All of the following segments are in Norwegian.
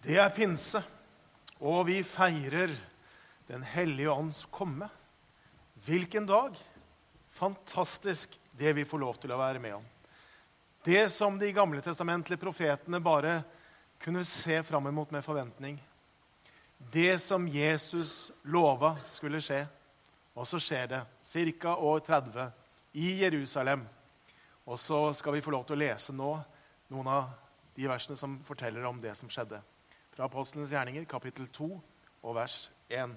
Det er pinse, og vi feirer Den hellige ånds komme. Hvilken dag! Fantastisk det vi får lov til å være med om. Det som de gamle testamentlige profetene bare kunne se fram imot med forventning. Det som Jesus lova skulle skje. Og så skjer det, ca. år 30, i Jerusalem. Og så skal vi få lov til å lese nå noen av de versene som forteller om det som skjedde fra Apostlenes gjerninger, kapittel 2 og vers 1.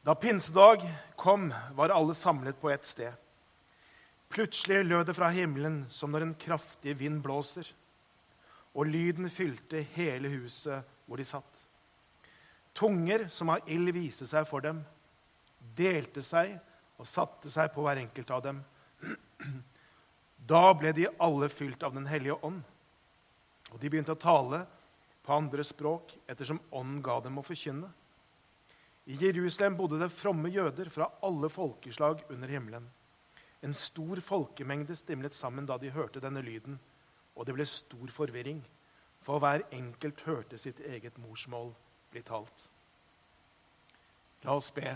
Da pinsedag kom, var alle samlet på ett sted. Plutselig lød det fra himmelen som når en kraftig vind blåser, og lyden fylte hele huset hvor de satt. Tunger som av ild viste seg for dem, delte seg og satte seg på hver enkelt av dem. Da ble de alle fylt av Den hellige ånd og de begynte å tale på andre språk ettersom Ånden ga dem å forkynne. I Jerusalem bodde det fromme jøder fra alle folkeslag under himmelen. En stor folkemengde stimlet sammen da de hørte denne lyden, og det ble stor forvirring, for hver enkelt hørte sitt eget morsmål bli talt. La oss be.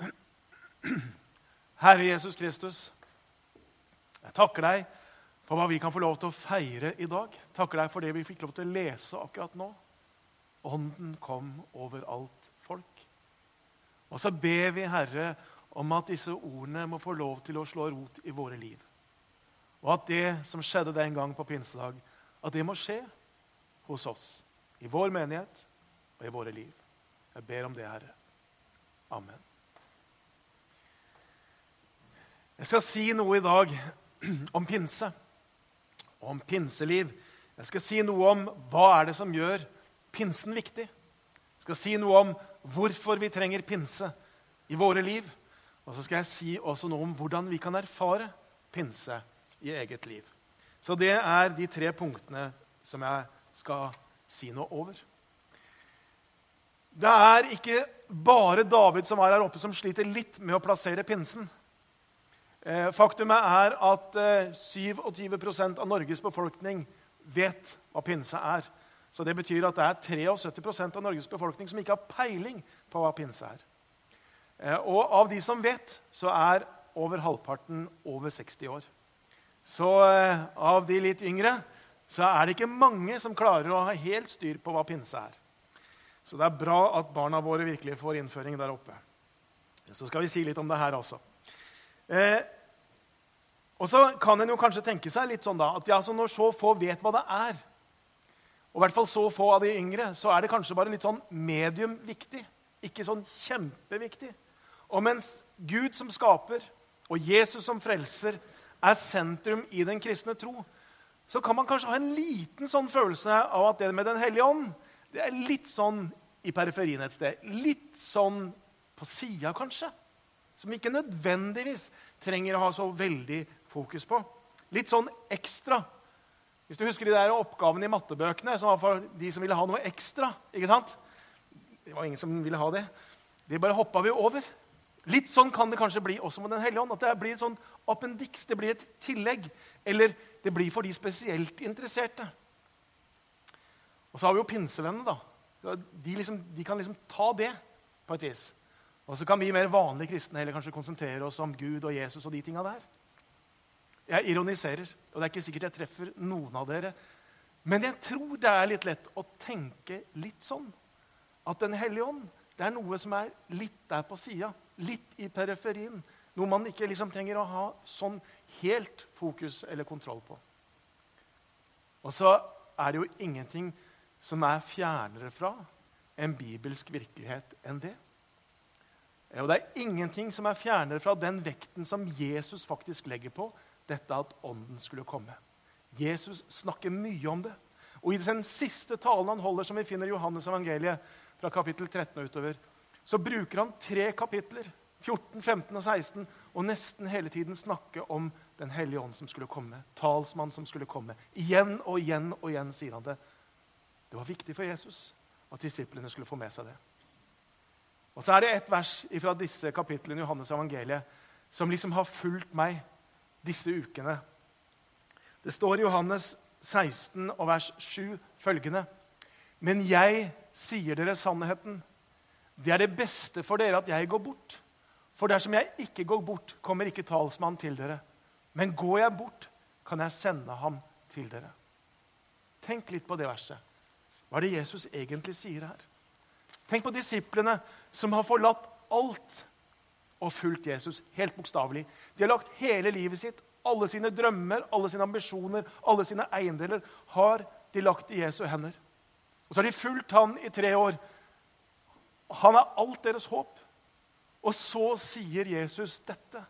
Herre Jesus Kristus, jeg takker deg for hva vi kan få lov til å feire i dag. Takker deg for det vi fikk lov til å lese akkurat nå. Ånden kom over alt folk. Og så ber vi, Herre, om at disse ordene må få lov til å slå rot i våre liv. Og at det som skjedde den gang på pinsedag, at det må skje hos oss. I vår menighet og i våre liv. Jeg ber om det, Herre. Amen. Jeg skal si noe i dag om pinse om pinseliv. Jeg skal si noe om hva er det som gjør pinsen viktig. Jeg skal si noe om hvorfor vi trenger pinse i våre liv. Og så skal jeg si også noe om hvordan vi kan erfare pinse i eget liv. Så det er de tre punktene som jeg skal si noe over. Det er ikke bare David som er her oppe, som sliter litt med å plassere pinsen. Eh, faktumet er at 27 eh, av Norges befolkning vet hva pinse er. Så Det betyr at det er 73% av Norges befolkning som ikke har peiling på hva pinse er. Eh, og av de som vet, så er over halvparten over 60 år. Så av de litt yngre så er det ikke mange som klarer å ha helt styr på hva pinse er. Så det er bra at barna våre virkelig får innføring der oppe. Så skal vi si litt om det her også. Eh, og så kan en jo kanskje tenke seg litt sånn da, at ja, når så få vet hva det er, og i hvert fall så få av de yngre, så er det kanskje bare litt sånn medium viktig. Ikke sånn kjempeviktig. Og mens Gud som skaper og Jesus som frelser er sentrum i den kristne tro, så kan man kanskje ha en liten sånn følelse av at det med Den hellige ånd det er litt sånn i periferien et sted. Litt sånn på sida, kanskje som ikke nødvendigvis trenger å ha så veldig fokus på. Litt sånn ekstra. Hvis du husker de der oppgavene i mattebøkene som var for de som ville ha noe ekstra. ikke sant? Det var ingen som ville ha det. Det bare hoppa vi over. Litt sånn kan det kanskje bli også med Den hellige ånd. At det blir et sånn appendiks, det blir et tillegg. Eller det blir for de spesielt interesserte. Og så har vi jo pinsevennene. da. De, liksom, de kan liksom ta det på et vis. Og så kan vi mer vanlige kristne heller kanskje konsentrere oss om Gud og Jesus og de tinga der. Jeg ironiserer, og det er ikke sikkert jeg treffer noen av dere. Men jeg tror det er litt lett å tenke litt sånn. At Den hellige ånd det er noe som er litt der på sida, litt i periferien. Noe man ikke liksom trenger å ha sånn helt fokus eller kontroll på. Og så er det jo ingenting som er fjernere fra en bibelsk virkelighet enn det. Og det er ingenting som er fjernere fra den vekten som Jesus faktisk legger på dette at Ånden skulle komme. Jesus snakker mye om det. Og I den siste talen han holder, som vi finner i Johannes evangeliet, fra kapittel 13 og utover, så bruker han tre kapitler, 14, 15 og 16, og nesten hele tiden snakke om Den hellige ånd som skulle komme. Talsmann som skulle komme. Igjen og igjen og igjen sier han det. Det var viktig for Jesus at disiplene skulle få med seg det. Og så er det et vers fra disse kapitlene i Johannes evangeliet som liksom har fulgt meg disse ukene. Det står i Johannes 16 og vers 7 følgende.: Men jeg sier dere sannheten. Det er det beste for dere at jeg går bort. For dersom jeg ikke går bort, kommer ikke talsmannen til dere. Men går jeg bort, kan jeg sende ham til dere. Tenk litt på det verset. Hva er det Jesus egentlig sier her? Tenk på disiplene som har forlatt alt og fulgt Jesus helt bokstavelig. De har lagt hele livet sitt, alle sine drømmer, alle sine ambisjoner, alle sine eiendeler har de lagt i Jesu hender. Og så har de fulgt han i tre år. Han er alt deres håp. Og så sier Jesus dette.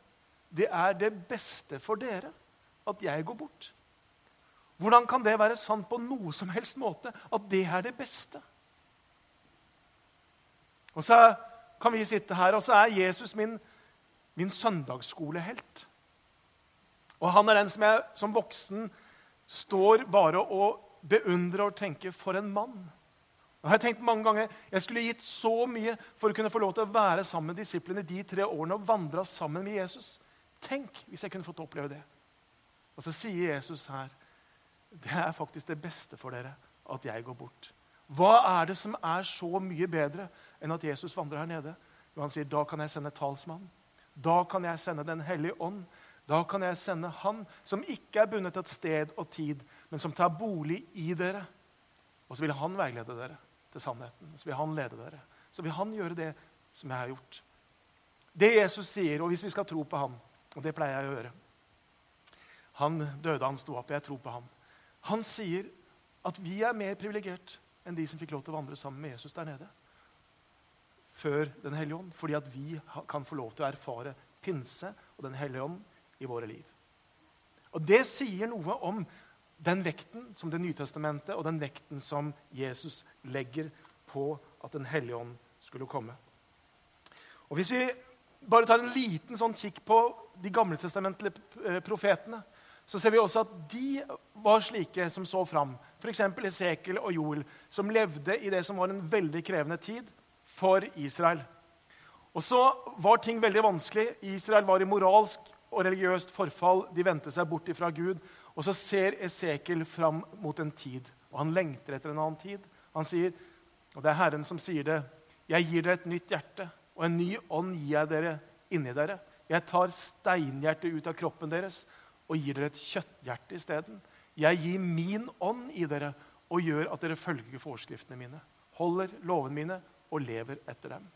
Det er det beste for dere at jeg går bort. Hvordan kan det være sant på noe som helst måte at det er det beste? Og så kan vi sitte her, og så er Jesus min, min søndagsskolehelt. Og han er den som jeg som voksen står bare og beundrer og tenker For en mann! Og jeg har tenkt mange ganger, jeg skulle gitt så mye for å kunne få lov til å være sammen med disiplene de tre årene og vandre sammen med Jesus. Tenk hvis jeg kunne fått oppleve det. Og så sier Jesus her det er faktisk det beste for dere at jeg går bort. Hva er det som er så mye bedre enn at Jesus vandrer her nede? Og han sier da kan jeg sende talsmannen. Da kan jeg sende Den hellige ånd. Da kan jeg sende Han som ikke er bundet til et sted og tid, men som tar bolig i dere. Og så vil Han veilede dere til sannheten. Så vil han lede dere. Så vil han gjøre det som jeg har gjort. Det Jesus sier, og hvis vi skal tro på ham, og det pleier jeg å gjøre Han døde, han sto opp, jeg tror på ham. Han sier at vi er mer privilegert enn de som fikk lov til å vandre sammen med Jesus der nede. Før Den hellige ånd. Fordi at vi kan få lov til å erfare pinse og Den hellige ånd i våre liv. Og Det sier noe om den vekten som Det nye testamentet og den vekten som Jesus legger på at Den hellige ånd skulle komme. Og Hvis vi bare tar en liten sånn kikk på de gamle testamentlige eh, profetene, så ser vi også at de var slike som så fram. F.eks. Esekel og Joel, som levde i det som var en veldig krevende tid for Israel. Og så var ting veldig vanskelig. Israel var i moralsk og religiøst forfall. De vendte seg bort fra Gud. Og så ser Esekel fram mot en tid, og han lengter etter en annen tid. Han sier, og det er Herren som sier det, 'Jeg gir dere et nytt hjerte, og en ny ånd gir jeg dere inni dere.' 'Jeg tar steinhjertet ut av kroppen deres og gir dere et kjøtthjerte isteden.' 'Jeg gir min ånd i dere og gjør at dere følger forskriftene mine.' 'Holder lovene mine og lever etter dem.'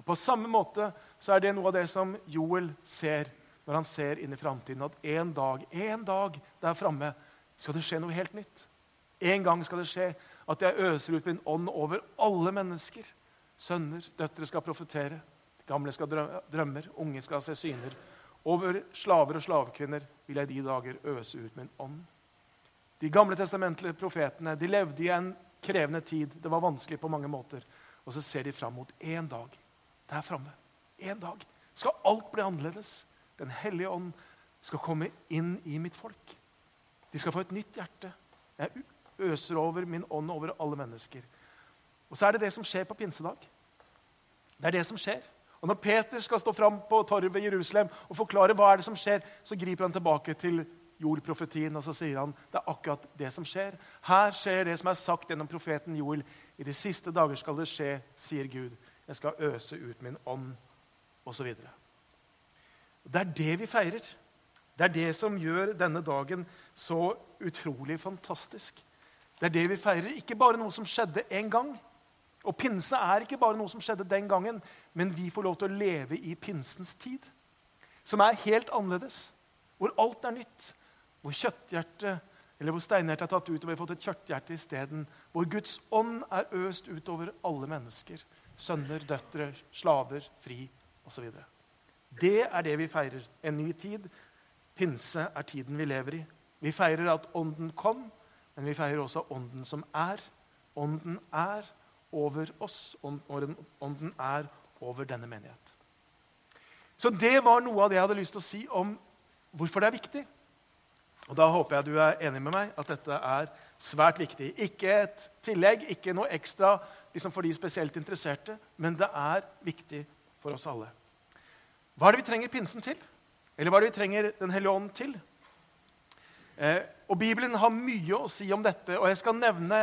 Og På samme måte så er det noe av det som Joel ser når han ser inn i framtiden, at en dag, en dag der framme skal det skje noe helt nytt. En gang skal det skje at jeg øser ut min ånd over alle mennesker. Sønner, døtre skal profetere, gamle skal drømmer, unge skal se syner. Over slaver og slavekvinner vil jeg de dager øse ut min ånd. De gamle testamentlige profetene de levde i en krevende tid. Det var vanskelig på mange måter. Og så ser de fram mot én dag der framme. En dag skal alt bli annerledes. Den hellige ånd skal komme inn i mitt folk. De skal få et nytt hjerte. Jeg øser over min ånd over alle mennesker. Og så er det det som skjer på pinsedag. Det er det som skjer. Og Når Peter skal stå fram på torvet i Jerusalem og forklare hva er det som skjer, så griper han tilbake til jordprofetien og så sier han, det er akkurat det som skjer. Her skjer det som er sagt gjennom profeten Joel. I de siste dager skal det skje, sier Gud. Jeg skal øse ut min ånd, osv. Det er det vi feirer. Det er det som gjør denne dagen så utrolig fantastisk. Det er det vi feirer. Ikke bare noe som skjedde en gang. Og pinse er ikke bare noe som skjedde den gangen, men vi får lov til å leve i pinsens tid. Som er helt annerledes. Hvor alt er nytt. Hvor kjøtthjertet eller hvor steinhjertet er tatt ut, og vi har fått et kjøtthjerte isteden. Hvor Guds ånd er øst utover alle mennesker. Sønner, døtre, slaver, fri osv. Det er det vi feirer. En ny tid. Pinse er tiden vi lever i. Vi feirer at Ånden kom, men vi feirer også Ånden som er. Ånden er over oss. Ånden er over denne menighet. Så det var noe av det jeg hadde lyst til å si om hvorfor det er viktig. Og Da håper jeg du er enig med meg at dette er svært viktig. Ikke et tillegg, ikke noe ekstra liksom for de spesielt interesserte, men det er viktig for oss alle. Hva er det vi trenger pinsen til? Eller hva er det vi trenger Den hellige ånd til? Eh, og Bibelen har mye å si om dette, og jeg skal nevne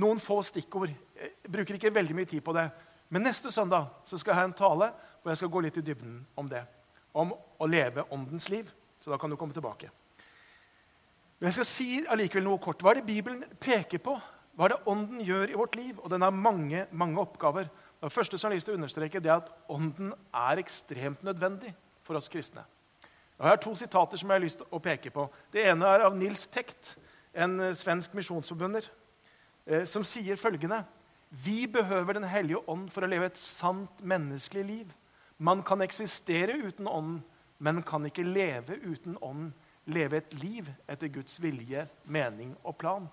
noen få stikkord. Jeg bruker ikke veldig mye tid på det. Men neste søndag så skal jeg ha en tale hvor jeg skal gå litt i dybden om det. Om å leve åndens liv. Så da kan du komme tilbake. Men jeg skal si allikevel noe kort. Hva er det Bibelen peker på? Hva er det Ånden gjør i vårt liv? Og den har mange mange oppgaver. Det første som jeg har lyst til å understreke, det er at Ånden er ekstremt nødvendig for oss kristne. Jeg har to sitater som jeg har lyst til å peke på. Det ene er av Nils Tekt, en eh, svensk misjonsforbundet, eh, som sier følgende Vi behøver Den hellige ånd for å leve et sant menneskelig liv. Man kan eksistere uten ånden, men kan ikke leve uten ånden. Leve et liv etter Guds vilje, mening og plan.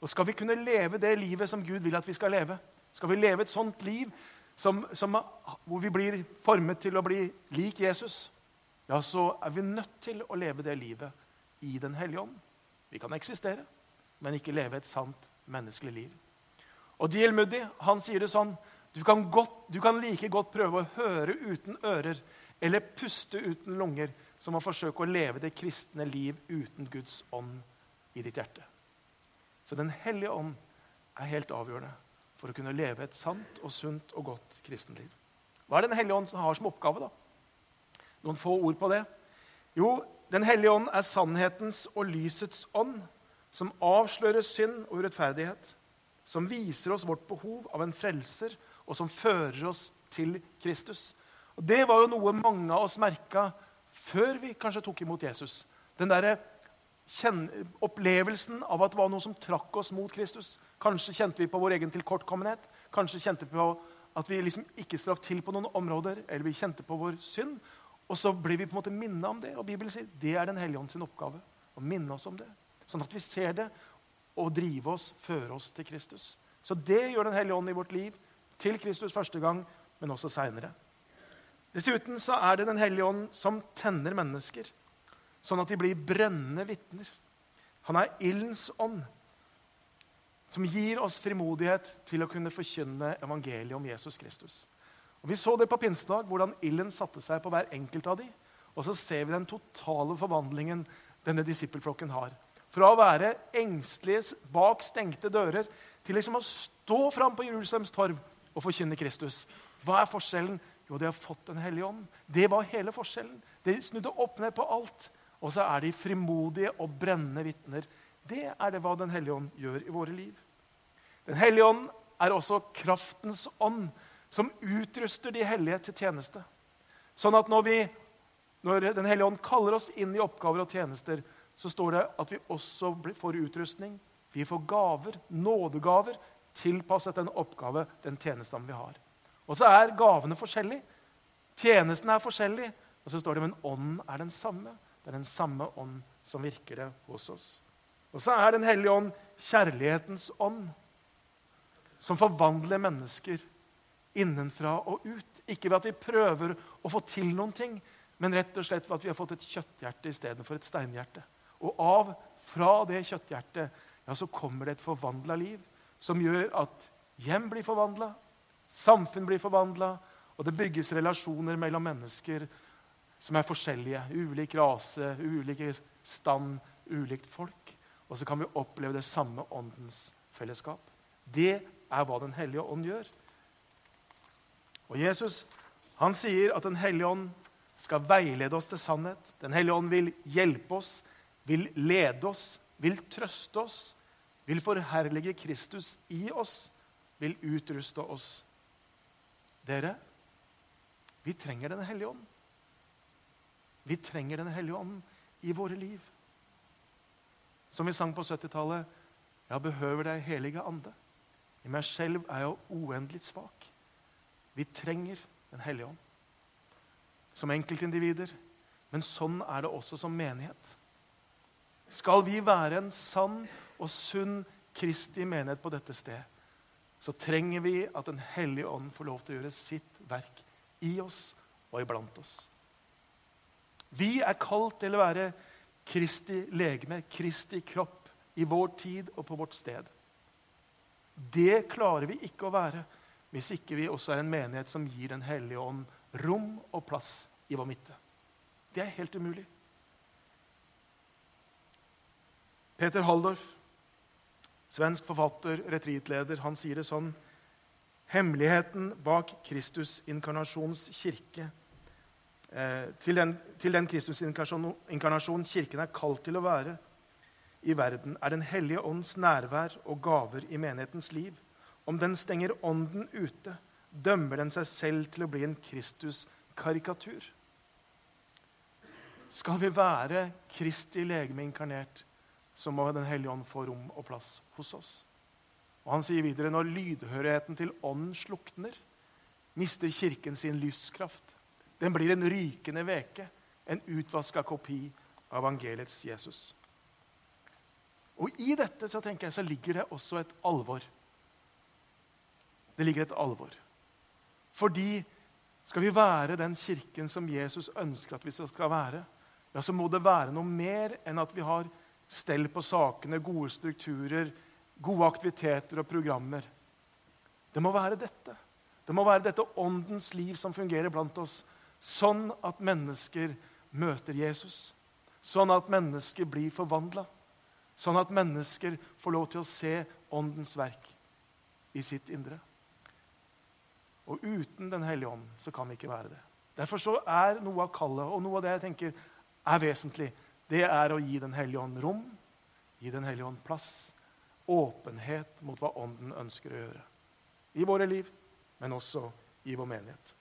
Og Skal vi kunne leve det livet som Gud vil at vi skal leve, skal vi leve et sånt liv som, som, hvor vi blir formet til å bli lik Jesus, ja, så er vi nødt til å leve det livet i Den hellige ånd. Vi kan eksistere, men ikke leve et sant menneskelig liv. Og D.L. Moody han sier det sånn du kan, godt, du kan like godt prøve å høre uten ører eller puste uten lunger som å forsøke å leve det kristne liv uten Guds ånd i ditt hjerte. Så Den hellige ånd er helt avgjørende for å kunne leve et sant og sunt og godt kristenliv. Hva er Den hellige ånd som har som oppgave? da? Noen få ord på det. Jo, Den hellige ånd er sannhetens og lysets ånd, som avslører synd og urettferdighet, som viser oss vårt behov av en frelser, og som fører oss til Kristus. Og Det var jo noe mange av oss merka før vi kanskje tok imot Jesus. Den der opplevelsen av at det var noe som trakk oss mot Kristus. Kanskje kjente vi på vår egen tilkortkommenhet. Kanskje kjente vi på at vi liksom ikke strakk til på noen områder, eller vi kjente på vår synd. Og så blir vi på en måte minnet om det. Og Bibelen sier det er Den hellige ånd sin oppgave. Å minne oss om det. Sånn at vi ser det og drive oss, føre oss til Kristus. Så det gjør Den hellige ånd i vårt liv. Til Kristus første gang, men også seinere. Dessuten så er det Den hellige ånd som tenner mennesker, sånn at de blir brennende vitner. Han er ildens ånd, som gir oss frimodighet til å kunne forkynne evangeliet om Jesus Kristus. Og Vi så det på pinsedag, hvordan ilden satte seg på hver enkelt av de, Og så ser vi den totale forvandlingen denne disippelflokken har. Fra å være engstelige bak stengte dører til liksom å stå fram på Jerusalems torv og forkynne Kristus. Hva er forskjellen? Jo, de har fått Den hellige ånd. Det var hele forskjellen. De snudde opp ned på alt. Og så er de frimodige og brennende vitner. Det er det hva Den hellige ånd gjør i våre liv. Den hellige ånd er også kraftens ånd som utruster de hellige til tjeneste. Sånn at når, vi, når Den hellige ånd kaller oss inn i oppgaver og tjenester, så står det at vi også får utrustning. Vi får gaver, nådegaver, tilpasset den oppgave, den tjenesten vi har. Og så er gavene forskjellige. Tjenesten er forskjellig. Og så står det men ånden er den samme. Det er den samme ånd som virker det hos oss. Og så er Den hellige ånd kjærlighetens ånd, som forvandler mennesker innenfra og ut. Ikke ved at vi prøver å få til noen ting, men rett og slett ved at vi har fått et kjøtthjerte istedenfor et steinhjerte. Og av, fra det kjøtthjertet ja, så kommer det et forvandla liv som gjør at hjem blir forvandla, samfunn blir forvandla, og det bygges relasjoner mellom mennesker som er forskjellige. Ulik rase, ulike stand, ulikt folk. Og så kan vi oppleve det samme åndens fellesskap. Det er hva Den hellige ånd gjør. Og Jesus han sier at Den hellige ånd skal veilede oss til sannhet. Den hellige ånd vil hjelpe oss, vil lede oss, vil trøste oss, vil forherlige Kristus i oss, vil utruste oss. Dere, vi trenger Den hellige ånd. Vi trenger Den hellige ånd i våre liv. Som vi sang på 70-tallet Jeg behøver deg, hellige ande. I meg selv er jeg uendelig svak. Vi trenger Den hellige ånd som enkeltindivider. Men sånn er det også som menighet. Skal vi være en sann og sunn Kristi menighet på dette sted, så trenger vi at Den hellige ånd får lov til å gjøre sitt verk i oss og iblant oss. Vi er kalt til å være Kristi legeme, Kristi kropp, i vår tid og på vårt sted. Det klarer vi ikke å være hvis ikke vi også er en menighet som gir Den hellige ånd rom og plass i vår midte. Det er helt umulig. Peter Halldorf, svensk forfatter, retreatleder, han sier det sånn Hemmeligheten bak Kristus-inkarnasjons kirke eh, til den, til den Kristus-inkarnasjon Kirken er kalt til å være i verden, er Den hellige ånds nærvær og gaver i menighetens liv. Om den stenger Ånden ute, dømmer den seg selv til å bli en Kristus-karikatur. Skal vi være Kristi legeme inkarnert, så må Den hellige ånd få rom og plass hos oss. Og Han sier videre når lydhørigheten til ånden slukner, mister Kirken sin lyskraft. Den blir en rykende veke, en utvaska kopi av evangeliets Jesus. Og i dette så tenker jeg, så ligger det også et alvor. Det ligger et alvor. Fordi skal vi være den kirken som Jesus ønsker at vi skal være, ja, så må det være noe mer enn at vi har stell på sakene, gode strukturer, gode aktiviteter og programmer. Det må være dette. Det må være dette åndens liv som fungerer blant oss, sånn at mennesker møter Jesus. Sånn at mennesker blir forvandla. Sånn at mennesker får lov til å se åndens verk i sitt indre. Og uten Den hellige ånd så kan vi ikke være det. Derfor så er noe av kallet og noe av det jeg tenker er vesentlig, det er å gi Den hellige ånd rom, gi Den hellige ånd plass, åpenhet mot hva Ånden ønsker å gjøre. I våre liv, men også i vår menighet.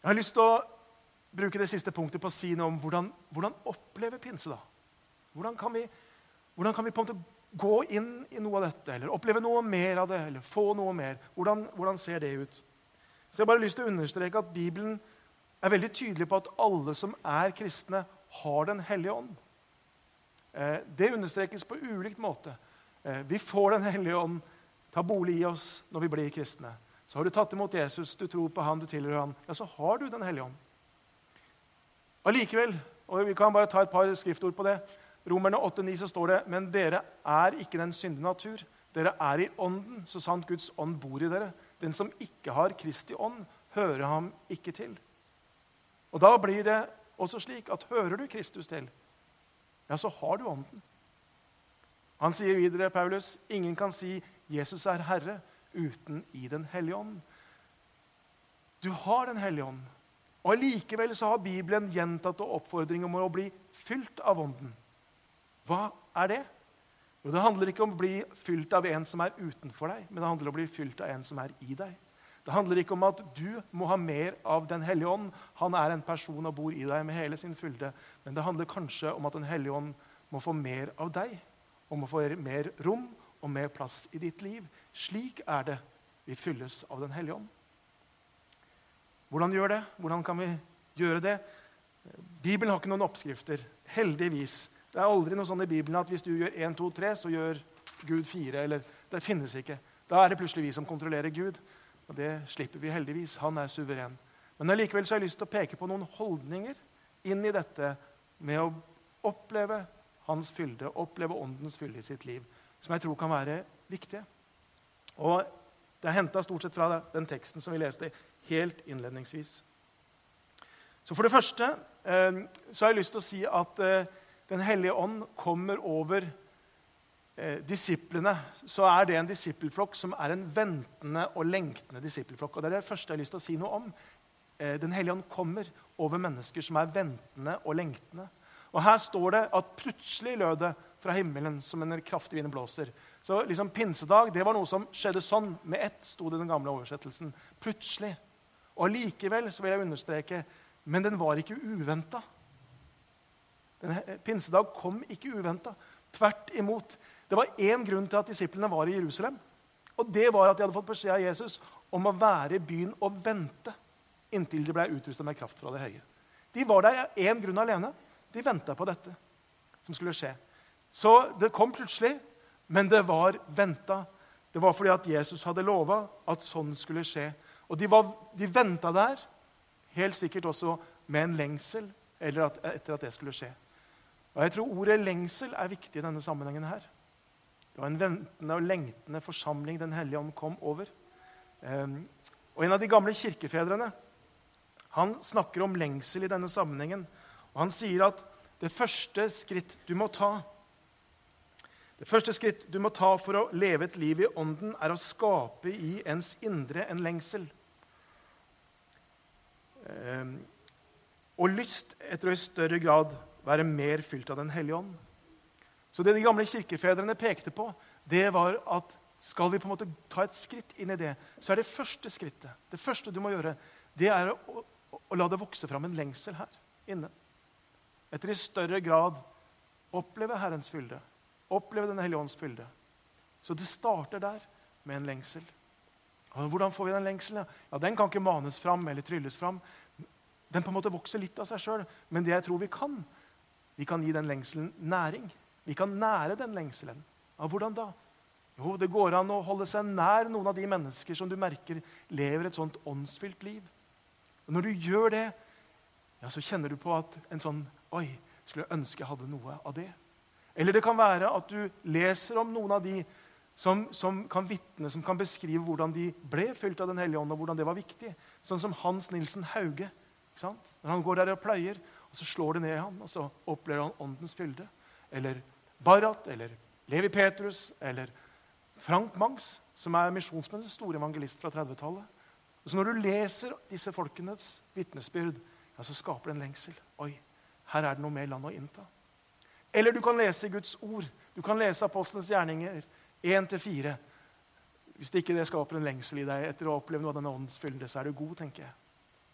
Jeg har lyst til å bruke det siste punktet på å si noe om hvordan, hvordan oppleve pinse. da. Hvordan kan vi, hvordan kan vi på en måte gå inn i noe av dette, eller oppleve noe mer av det, eller få noe mer? Hvordan, hvordan ser det ut? Så Jeg har bare lyst til å understreke at Bibelen er veldig tydelig på at alle som er kristne, har Den hellige ånd. Eh, det understrekes på ulikt måte. Eh, vi får Den hellige ånd ta bolig i oss når vi blir kristne. Så har du tatt imot Jesus, du tror på han, du tilhører han, ja, så har du Den hellige ånd. Allikevel, og vi kan bare ta et par skriftord på det Romerne 8,9 så står det men dere er ikke den syndige natur. Dere er i ånden, så sant Guds ånd bor i dere. Den som ikke har Kristi ånd, hører ham ikke til. Og Da blir det også slik at hører du Kristus til, ja, så har du ånden. Han sier videre, Paulus, ingen kan si 'Jesus er Herre' uten i Den hellige ånd. Du har Den hellige ånd. Og Allikevel så har Bibelen gjentatt oppfordringer om å bli fylt av ånden. Hva er det? Jo, Det handler ikke om å bli fylt av en som er utenfor deg, men det handler om å bli fylt av en som er i deg. Det handler ikke om at du må ha mer av Den hellige ånd. Han er en person og bor i deg med hele sin fylde. Men det handler kanskje om at Den hellige ånd må få mer av deg, og må få mer rom og mer plass i ditt liv. Slik er det vi fylles av Den hellige ånd. Hvordan gjør det? Hvordan kan vi gjøre det? Bibelen har ikke noen oppskrifter. Heldigvis. Det er aldri noe sånn i Bibelen at hvis du gjør 1, 2, 3, så gjør Gud 4. Eller, det finnes ikke. Da er det plutselig vi som kontrollerer Gud. Og det slipper vi heldigvis. Han er suveren. Men allikevel har jeg lyst til å peke på noen holdninger inn i dette med å oppleve hans fylde, oppleve åndens fylde i sitt liv, som jeg tror kan være viktige. Og Det er henta stort sett fra den teksten som vi leste helt innledningsvis. Så For det første eh, så har jeg lyst til å si at eh, den hellige ånd kommer over disiplene, så er det en disippelflokk som er en ventende og lengtende disippelflokk. Og Det er det første jeg har lyst til å si noe om. Eh, den hellige ånd kommer over mennesker som er ventende og lengtende. Og Her står det at plutselig lød det fra himmelen som en kraftig vind blåser. Så liksom Pinsedag det var noe som skjedde sånn. Med ett sto det i den gamle oversettelsen. Plutselig. Og Likevel så vil jeg understreke men den var ikke uventa. Pinsedag kom ikke uventa. Tvert imot. Det var én grunn til at disiplene var i Jerusalem. Og det var at de hadde fått beskjed av Jesus om å være i byen og vente inntil de ble utrusta med kraft fra det høye. De var der av én grunn alene. De venta på dette som skulle skje. Så det kom plutselig, men det var venta. Det var fordi at Jesus hadde lova at sånn skulle skje. Og de, var, de venta der, helt sikkert også med en lengsel at, etter at det skulle skje. Og jeg tror ordet lengsel er viktig i denne sammenhengen. her. Det var en ventende og lengtende forsamling Den hellige ånd kom over. Um, og En av de gamle kirkefedrene han snakker om lengsel i denne sammenhengen. Og Han sier at det første skritt du må ta Det første skritt du må ta for å leve et liv i ånden, er å skape i ens indre en lengsel. Eh, og lyst etter å i større grad være mer fylt av Den hellige ånd. Så det de gamle kirkefedrene pekte på, det var at skal vi på en måte ta et skritt inn i det, så er det første skrittet, det første du må gjøre, det er å, å, la det vokse fram en lengsel her inne. Etter i større grad oppleve Herrens fylde, oppleve Den hellige ånds fylde. Så det starter der, med en lengsel. Og hvordan får vi den lengselen? Ja, Den kan ikke manes fram eller trylles fram. Den på en måte vokser litt av seg sjøl. Men det jeg tror vi kan, vi kan gi den lengselen næring. Vi kan nære den lengselen. Ja, hvordan da? Jo, det går an å holde seg nær noen av de mennesker som du merker lever et sånt åndsfylt liv. Og Når du gjør det, ja, så kjenner du på at en sånn Oi, skulle jeg ønske jeg hadde noe av det. Eller det kan være at du leser om noen av de som, som kan vitne, som kan beskrive hvordan de ble fylt av Den hellige ånd, og hvordan det var viktig. Sånn som Hans Nilsen Hauge. Når han går der og pløyer, og så slår det ned i ham, og så opplever han åndens fylde. Eller Barrat, eller Levi Petrus, eller Frank Mangs, som er misjonsmennets store evangelist fra 30-tallet. Så Når du leser disse folkenes vitnesbyrd, ja, så skaper det en lengsel. Oi, her er det noe mer land å innta. Eller du kan lese Guds ord. Du kan lese Apostlenes gjerninger 1-4. Hvis det ikke det skaper en lengsel i deg etter å oppleve noe av denne åndens fylde, så er du god, tenker jeg.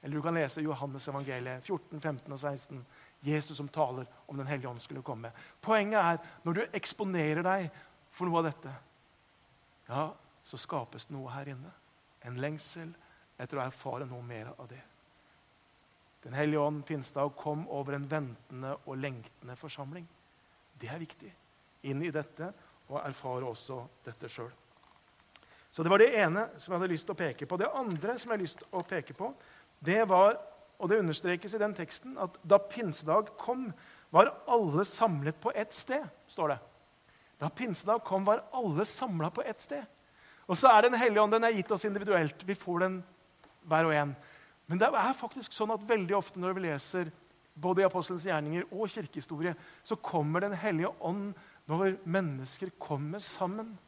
Eller du kan lese Johannes evangeliet 14, 15 og 16. Jesus som taler om Den hellige ånd skulle komme. Poenget er når du eksponerer deg for noe av dette, ja, så skapes det noe her inne. En lengsel etter å erfare noe mer av det. Den hellige ånd pinsedag kom over en ventende og lengtende forsamling. Det er viktig. Inn i dette og erfare også dette sjøl. Så Det var det ene som jeg hadde lyst til å peke på. Det andre som jeg har lyst til å peke på, det var, og det understrekes i den teksten, at da pinsedag kom, var alle samlet på ett sted. står det. Da pinsedag kom, var alle samla på ett sted. Og så er Den hellige ånd den er gitt oss individuelt. Vi får den hver og en. Men det er faktisk sånn at veldig ofte når vi leser både i apostelens gjerninger og kirkehistorie, så kommer Den hellige ånd når mennesker kommer sammen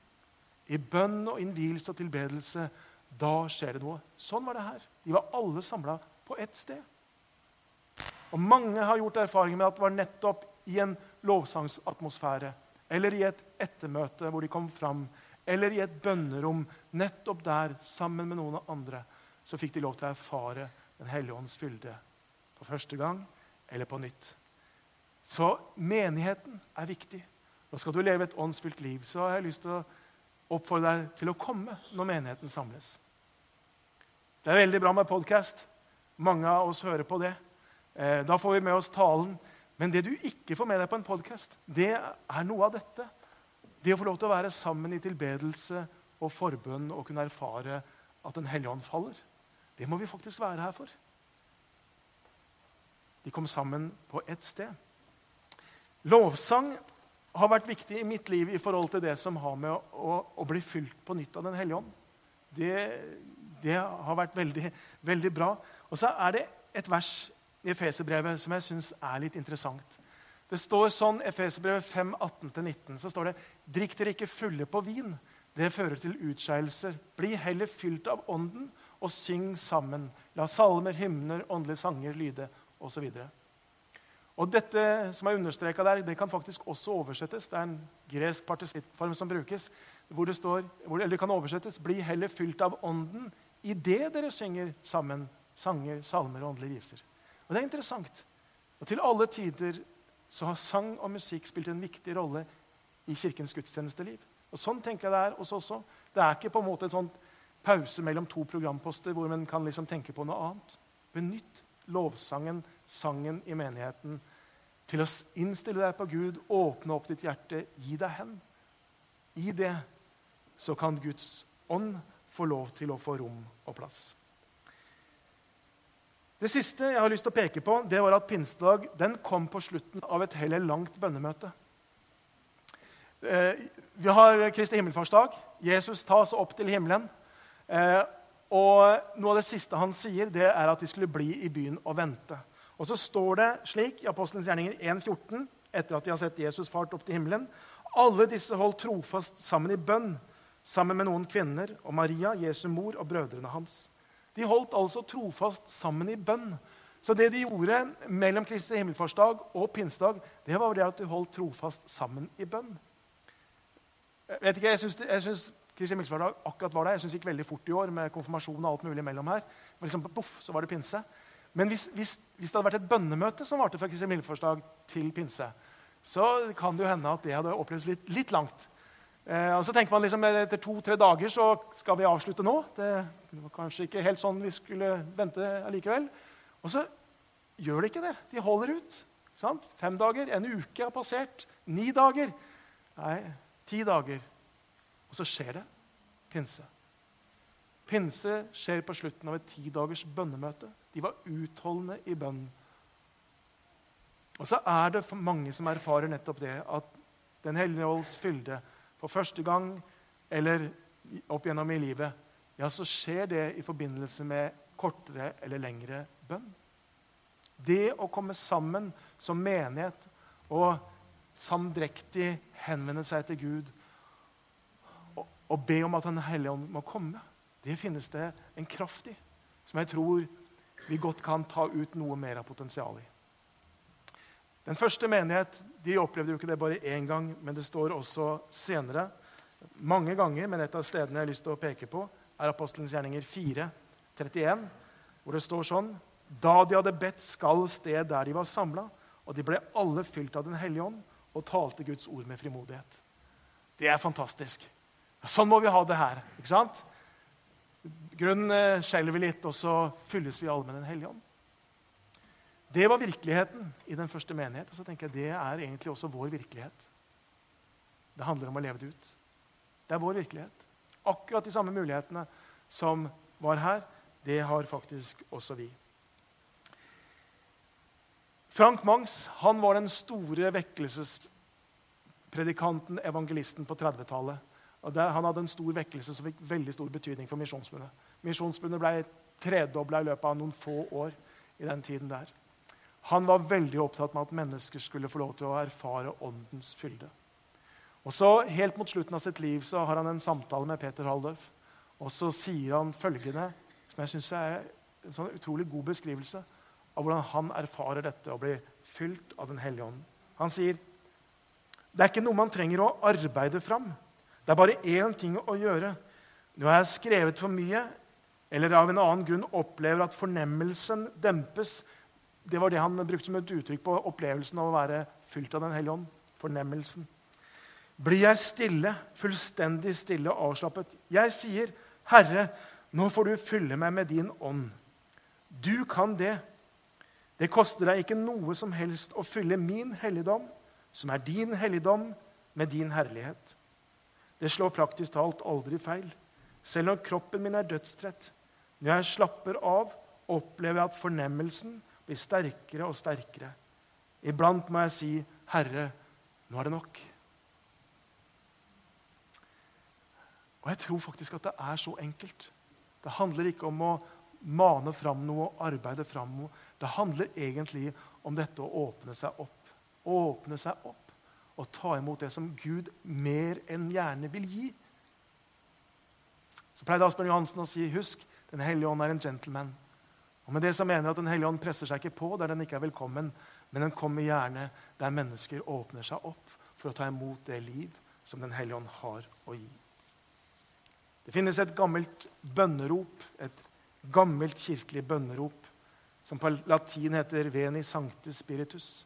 i bønn og innvielse og tilbedelse. Da skjer det noe. Sånn var det her. De var alle samla på ett sted. Og Mange har gjort erfaringer med at det var nettopp i en lovsangsatmosfære eller i et ettermøte hvor de kom fram, eller i et bønnerom, nettopp der, sammen med noen andre, så fikk de lov til å erfare Den hellige ånds fylde for første gang eller på nytt. Så menigheten er viktig. Nå skal du leve et åndsfylt liv, så har jeg lyst til å oppfordre deg til å komme når menigheten samles. Det er veldig bra med podkast. Mange av oss hører på det. Eh, da får vi med oss talen. Men det du ikke får med deg på en podkast, det er noe av dette. Det å få lov til å være sammen i tilbedelse og forbønn og kunne erfare at Den hellige ånd faller. Det må vi faktisk være her for. De kom sammen på ett sted. Lovsang har vært viktig i mitt liv i forhold til det som har med å, å, å bli fylt på nytt av Den hellige ånd. Det, det, har vært veldig, veldig bra. Og så er det et vers i Efeserbrevet som jeg syns er litt interessant. Det står sånn Efeserbrevet 5, 18-19. Så står det Drikk dere ikke fulle på vin. Det fører til utskeielser. Bli heller fylt av Ånden og syng sammen. La salmer, hymner, åndelige sanger lyde, osv. Og dette som er understreka der, det kan faktisk også oversettes. Det er en gresk partisittform som brukes. hvor det står, eller det kan oversettes 'Bli heller fylt av Ånden idet dere synger sammen sanger, salmer og åndelige viser'. Og Det er interessant. Og Til alle tider så har sang og musikk spilt en viktig rolle i Kirkens gudstjenesteliv. Og Sånn tenker jeg det er hos oss også. Det er ikke på en måte en sånn pause mellom to programposter hvor man kan liksom tenke på noe annet. Benytt lovsangen, sangen i menigheten, til å innstille deg på Gud, åpne opp ditt hjerte, gi deg hen. I det så kan Guds ånd få lov til å få rom og plass. Det siste jeg har lyst til å peke på, det var at pinsedag den kom på slutten av et heller langt bønnemøte. Eh, vi har Kristi himmelfartsdag. Jesus tas opp til himmelen. Eh, og Noe av det siste han sier, det er at de skulle bli i byen og vente. Og så står det slik i Apostelens gjerninger 1,14, etter at de har sett Jesus fart opp til himmelen Alle disse holdt trofast sammen i bønn, sammen med noen kvinner og Maria, Jesu mor, og brødrene hans. De holdt altså trofast sammen i bønn. Så det de gjorde mellom Kristi himmelfartsdag og pinsedag, det var det at de holdt trofast sammen i bønn. Jeg vet ikke, jeg syns Kristi himmelfartsdag akkurat var der. Jeg syns det gikk veldig fort i år med konfirmasjon og alt mulig mellom her. Liksom, puff, så var det pinse. Men hvis, hvis, hvis, det hadde vært et bønnemøte som varte fra Kristi himmelfartsdag til pinse, så kan det jo hende at det hadde opplevd litt, litt langt. Eh, og så tenker man liksom Etter to-tre dager så skal vi avslutte nå. Det var kanskje ikke helt sånn vi skulle vente allikevel. Og så gjør de ikke det. De holder ut. Sant? Fem dager, en uke har passert. Ni dager. Nei, ti dager. Og så skjer det. Pinse. Pinse skjer på slutten av et ti dagers bønnemøte. De var utholdende i bønn. Og så er det mange som erfarer nettopp det, at Den hellige ålds fylde for første gang eller opp gjennom i livet, ja, så skjer det i forbindelse med kortere eller lengre bønn. Det å komme sammen som menighet og samdrektig henvende seg til Gud og, og be om at Den hellige ånd må komme, det finnes det en kraft i som jeg tror vi godt kan ta ut noe mer av potensialet i. Den første menighet de opplevde jo ikke det bare én gang, men det står også senere. Mange ganger, men et av stedene jeg har lyst til å peke på, er Apostelens gjerninger 4, 31, hvor det står sånn Da de hadde bedt, skal sted der de var samla, og de ble alle fylt av Den hellige ånd og talte Guds ord med frimodighet. Det er fantastisk. Sånn må vi ha det her. ikke sant? Grunnen eh, skjelver litt, og så fylles vi alle med Den hellige ånd. Det var virkeligheten i den første menighet. Og så tenker jeg det er egentlig også vår virkelighet. Det handler om å leve det ut. Det er vår virkelighet. Akkurat de samme mulighetene som var her, det har faktisk også vi. Frank Mangs han var den store vekkelsespredikanten, evangelisten, på 30-tallet. Han hadde en stor vekkelse som fikk veldig stor betydning for Misjonsbundet. Misjonsbundet ble tredobla i løpet av noen få år i den tiden der. Han var veldig opptatt med at mennesker skulle få lov til å erfare åndens fylde. Og så Helt mot slutten av sitt liv så har han en samtale med Peter Haldorf. Og så sier han følgende, som jeg syns er en sånn utrolig god beskrivelse av hvordan han erfarer dette og blir fylt av Den hellige ånd. Han sier det er ikke noe man trenger å arbeide fram. Det er bare én ting å gjøre. Nå har jeg skrevet for mye, eller av en annen grunn opplever at fornemmelsen dempes. Det var det han brukte som et uttrykk på opplevelsen av å være fylt av Den hellige ånd. Fornemmelsen. Blir jeg stille, fullstendig stille og avslappet? Jeg sier, 'Herre, nå får du fylle meg med din ånd.' Du kan det. Det koster deg ikke noe som helst å fylle min helligdom, som er din helligdom, med din herlighet. Det slår praktisk talt aldri feil. Selv når kroppen min er dødstrett, når jeg slapper av, opplever jeg at fornemmelsen blir sterkere og sterkere. Iblant må jeg si, 'Herre, nå er det nok'. Og jeg tror faktisk at det er så enkelt. Det handler ikke om å mane fram noe og arbeide fram noe. Det handler egentlig om dette å åpne seg opp. Åpne seg opp og ta imot det som Gud mer enn gjerne vil gi. Så pleide Asbjørn Johansen å si husk, Den hellige ånd er en gentleman. Og med det så mener at Den hellige ånd presser seg ikke på der den ikke er velkommen, men den kommer gjerne der mennesker åpner seg opp for å ta imot det liv som Den hellige ånd har å gi. Det finnes et gammelt bønnerop, et gammelt kirkelig bønnerop, som på latin heter 'Veni sancte spiritus'.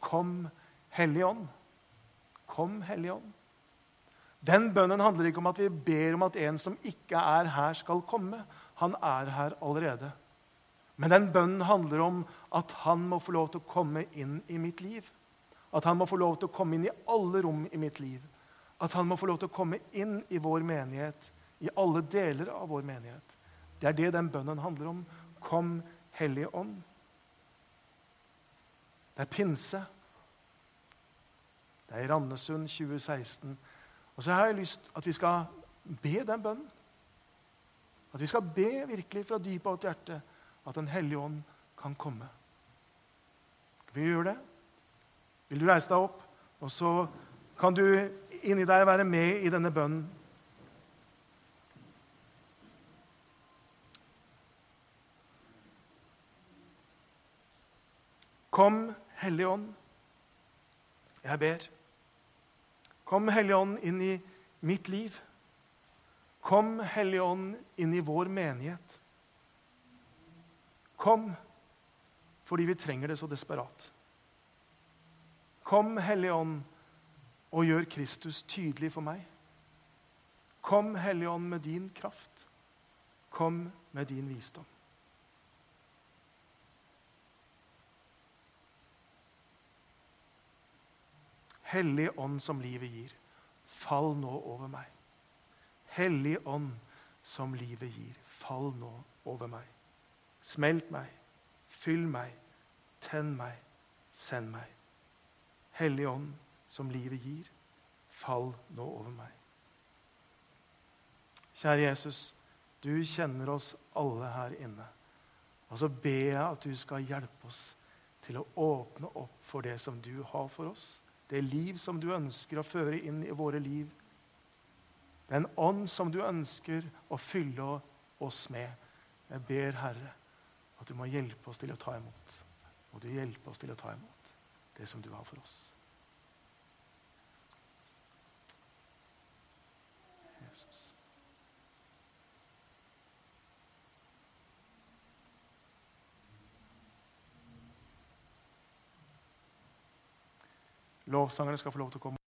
Kom, Hellige Ånd. Kom, Hellige Ånd. Den bønnen handler ikke om at vi ber om at en som ikke er her, skal komme. Han er her allerede. Men den bønnen handler om at han må få lov til å komme inn i mitt liv. At han må få lov til å komme inn i alle rom i mitt liv. At han må få lov til å komme inn i vår menighet, i alle deler av vår menighet. Det er det den bønnen handler om. Kom, Hellige Ånd. Det er pinse. Det er i Randesund 2016. Og så har jeg lyst at vi skal be den bønnen. At vi skal be virkelig fra dypet av vårt hjerte at Den hellige ånd kan komme. Vil vi gjøre det? Vil du reise deg opp, og så kan du inni deg være med i denne bønnen? Kom, Hellige Ånd. Jeg ber. Kom, Hellige Ånd, inn i mitt liv. Kom, Hellige Ånd, inn i vår menighet. Kom fordi vi trenger det så desperat. Kom, Hellige Ånd, og gjør Kristus tydelig for meg. Kom, Hellige Ånd, med din kraft. Kom med din visdom. Hellig ånd som livet gir, fall nå over meg. Hellig ånd som livet gir, fall nå over meg. Smelt meg, fyll meg, tenn meg, send meg. Hellig ånd som livet gir, fall nå over meg. Kjære Jesus, du kjenner oss alle her inne. Og så ber jeg at du skal hjelpe oss til å åpne opp for det som du har for oss det liv som du ønsker å føre inn i våre liv. Den ånd som du ønsker å fylle oss med. Jeg ber, Herre, at du må hjelpe oss til å ta imot. Og du hjelpe oss til å ta imot det som du har for oss. Jesus. Lovsangerne skal få lov til å komme.